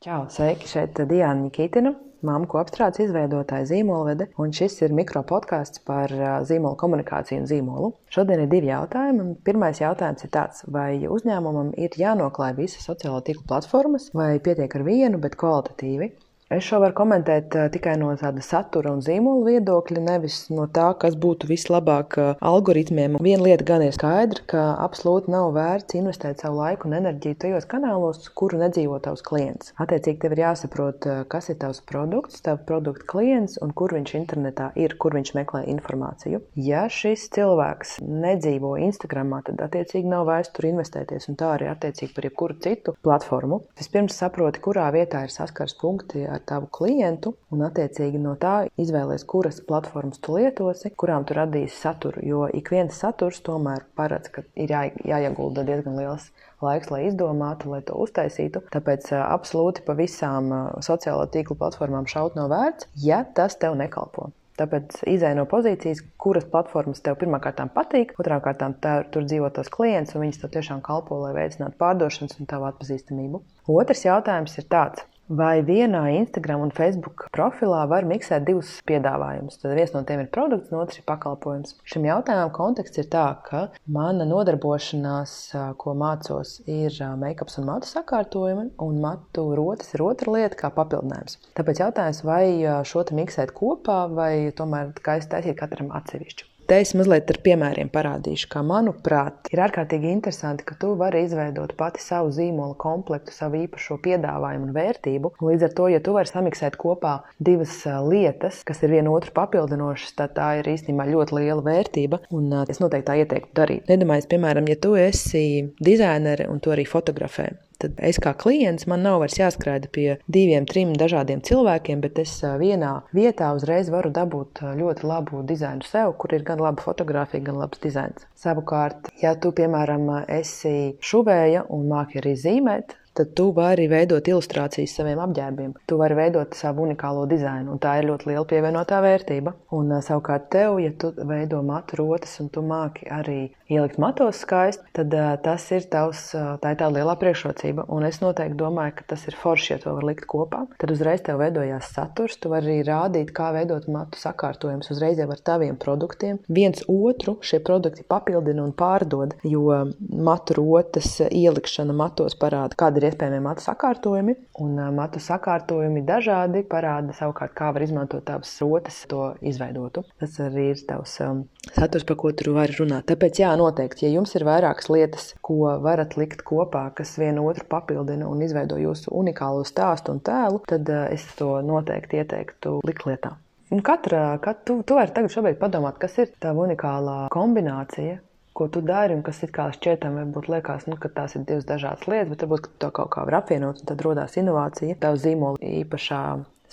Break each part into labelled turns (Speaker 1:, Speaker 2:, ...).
Speaker 1: Čau, sveiki! Šeit Diana Nikitina, māmu kopstrādes izveidotāja zīmolvede, un šis ir mikropodkāsts par zīmolu komunikāciju un zīmolu. Šodien ir divi jautājumi. Pirmais jautājums ir tāds, vai uzņēmumam ir jānoklāj visas sociālo tīklu platformas, vai pietiek ar vienu, bet kvalitatīvi? Es šo varu komentēt uh, tikai no tāda satura un zīmola viedokļa, nevis no tā, kas būtu vislabāk uh, algoritmiem. Viena lieta gan ir skaidra, ka absolūti nav vērts investēt savu laiku un enerģiju tajos kanālos, kuru nedzīvo tavs klients. Attiecīgi, tev ir jāsaprot, uh, kas ir tavs produkts, tavs produkta klients un kur viņš internetā ir, kur viņš meklē informāciju. Ja šis cilvēks nedzīvo Instagramā, tad attiecīgi nav vērts tur investēties, un tā arī attiecīgi par jebkuru citu platformu. Vispirms saproti, kurā vietā ir saskars punkti ar tavu klientu, un attiecīgi no tā izvēlēties, kuras platformas tu lietosi, kurām tu radīsi saturu. Jo ik viens saturs tomēr paredz, ka ir jā, jāiegulda diezgan liels laiks, lai izdomātu, lai to uztaisītu. Tāpēc absolūti pa visām sociālo tīklu platformām šaut nav vērts, ja tas tev nekalpo. Tāpēc izēj no pozīcijas, kuras platformas tev pirmkārt patīk, otrām kārtām tur dzīvo tos klients, un viņas tev tiešām kalpo, lai veicinātu pārdošanas un tavu atpazīstamību. Otrs jautājums ir tāds, Vai vienā Instagram un Facebook profilā var miksēt divus piedāvājumus? Tad viens no tiem ir produkts, un otrs ir pakalpojums. Šim jautājumam konteksts ir tā, ka mana nodarbošanās, ko mācos, ir make-ups un matu sakārtojumi, un matu rotas ir otra lieta, kā papildinājums. Tāpēc jautājums, vai šo te miksēt kopā, vai tomēr kā es taisītu katram atsevišķu. Te es mazliet ar piemēriem parādīšu, ka, manuprāt, ir ārkārtīgi interesanti, ka tu vari izveidot pati savu zīmola komplektu, savu īpašo piedāvājumu un vērtību. Līdz ar to, ja tu vari samiksēt kopā divas lietas, kas ir viena otru papildinošas, tad tā ir īstenībā ļoti liela vērtība. Un es noteikti tā ieteiktu darīt. Nedomājies, piemēram, ja tu esi dizainere un tu arī fotografē tad es kā klients man nav vairs jāskraida pie diviem, trim dažādiem cilvēkiem, bet es vienā vietā uzreiz varu dabūt ļoti labu dizainu sev, kur ir gan laba fotografija, gan labs dizains. Savukārt, ja tu, piemēram, esi šuvēja un māki arī zīmēt, tad tu vari veidot ilustrācijas saviem apģērbiem. Tu vari veidot savu unikālo dizainu, un tā ir ļoti liela pievienotā vērtība. Un savukārt tev, ja tu veido matu rotas un tu māki arī ielikt matos skaisti, tad tas ir tavs, tā ir tā lielā priekšrocība. Un es noteikti domāju, ka tas ir forši, ja to var likt kopā. Tad uzreiz tev veidojās saturs, tu vari arī rādīt, kā veidot matu sakārtojumus uzreiz jau ar taviem produktiem. Viens otru šie produkti papildina un pārdod, jo matu rotas ielikšana matos parāda, kāda ir iespējami matu sakārtojumi. Un matu sakārtojumi dažādi parāda savukārt, kā var izmantot tavas rotas, to izveidotu. Tas arī ir tavs um, saturs, par ko tur var runāt. Tāpēc, jā, noteikti, ja jums ir vairākas lietas, ko varat likt kopā, kas vienu otru papildina un izveido jūsu unikālo stāstu un tēlu, tad uh, es to noteikti ieteiktu likt lietā. Un katra, kat, tu, tu vari tagad padomāt, kas ir tā unikālā kombinācija, ko tu dari, un kas it kā šķietam, varbūt liekas, nu, ka tās ir divas dažādas lietas, bet varbūt to kaut kā var apvienot, un tad radās inovācija, tavu zīmola īpašā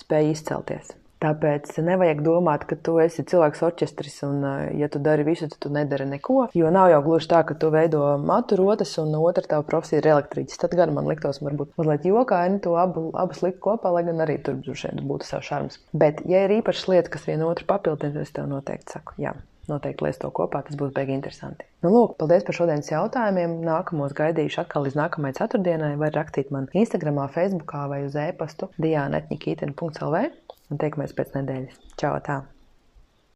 Speaker 1: spēja izcelties. Tāpēc nevajag domāt, ka tu esi cilvēks orķestris un, ja tu dari visu, tad tu nedari neko. Jo nav jau gluži tā, ka tu veido matu rotas un otra tava profesija ir elektriķis. Tad gan man liktos, varbūt mazliet jokaini to abu, abus likt kopā, lai gan arī tur būtu savs šarms. Bet, ja ir īpašas lietas, kas viena otru papildina, tad es tev noteikti saku, jā. Noteikti liec to kopā, tas būs beigi interesanti. Nu, lūk, paldies par šodienas jautājumiem. Nākamos gaidīšu atkal līdz nākamajai ceturtdienai. Var rakstīt man Instagram, Facebook vai uz e-pastu diānetņikīten.lv un tiekamies pēc nedēļas. Čau! Tā.